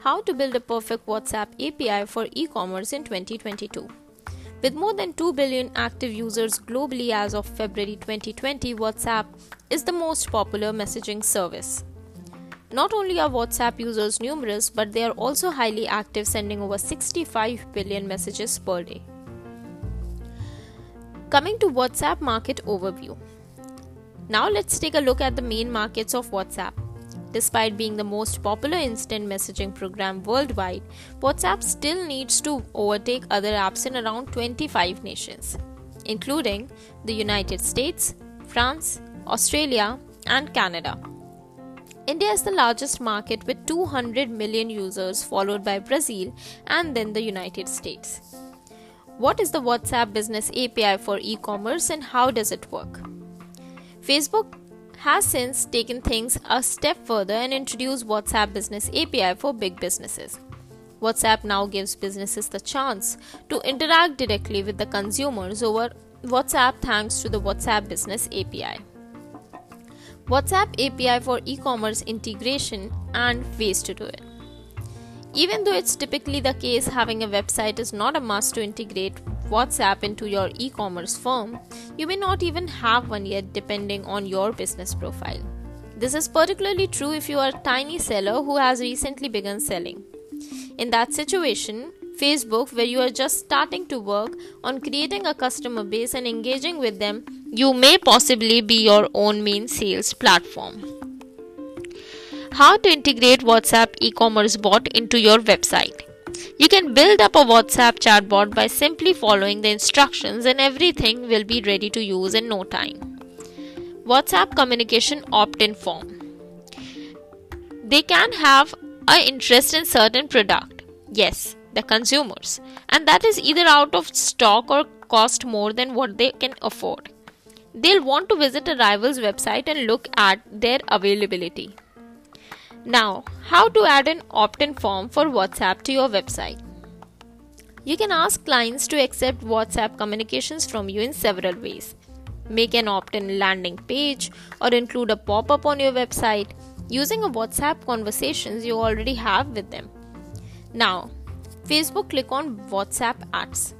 how to build a perfect WhatsApp API for e commerce in 2022. With more than 2 billion active users globally as of February 2020, WhatsApp is the most popular messaging service. Not only are WhatsApp users numerous, but they are also highly active, sending over 65 billion messages per day. Coming to WhatsApp market overview. Now let's take a look at the main markets of WhatsApp. Despite being the most popular instant messaging program worldwide, WhatsApp still needs to overtake other apps in around 25 nations, including the United States, France, Australia, and Canada. India is the largest market with 200 million users, followed by Brazil and then the United States. What is the WhatsApp Business API for e commerce and how does it work? Facebook has since taken things a step further and introduced WhatsApp Business API for big businesses. WhatsApp now gives businesses the chance to interact directly with the consumers over WhatsApp thanks to the WhatsApp Business API. WhatsApp API for e commerce integration and ways to do it. Even though it's typically the case having a website is not a must to integrate WhatsApp into your e commerce firm, you may not even have one yet depending on your business profile. This is particularly true if you are a tiny seller who has recently begun selling. In that situation, Facebook, where you are just starting to work on creating a customer base and engaging with them, you may possibly be your own main sales platform. How to integrate WhatsApp e commerce bot into your website. You can build up a WhatsApp chatbot by simply following the instructions, and everything will be ready to use in no time. WhatsApp communication opt in form. They can have an interest in certain product. Yes, the consumers, and that is either out of stock or cost more than what they can afford. They'll want to visit a rival's website and look at their availability. Now, how to add an opt in form for WhatsApp to your website? You can ask clients to accept WhatsApp communications from you in several ways. Make an opt in landing page or include a pop up on your website using a WhatsApp conversations you already have with them. Now, Facebook click on WhatsApp ads.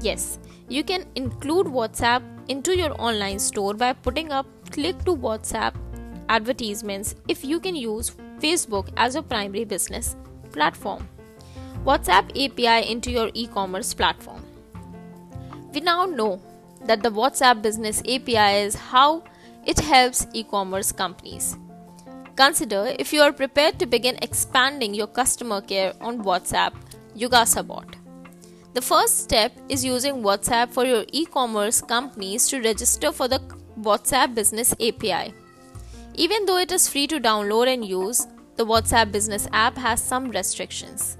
Yes, you can include WhatsApp into your online store by putting up click to WhatsApp advertisements if you can use Facebook as a primary business platform. WhatsApp API into your e commerce platform. We now know that the WhatsApp Business API is how it helps e commerce companies. Consider if you are prepared to begin expanding your customer care on WhatsApp Yugasabot. The first step is using WhatsApp for your e commerce companies to register for the WhatsApp Business API. Even though it is free to download and use, the WhatsApp Business app has some restrictions.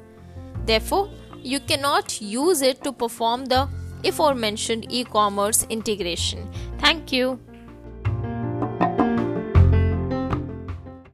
Therefore, you cannot use it to perform the aforementioned e commerce integration. Thank you.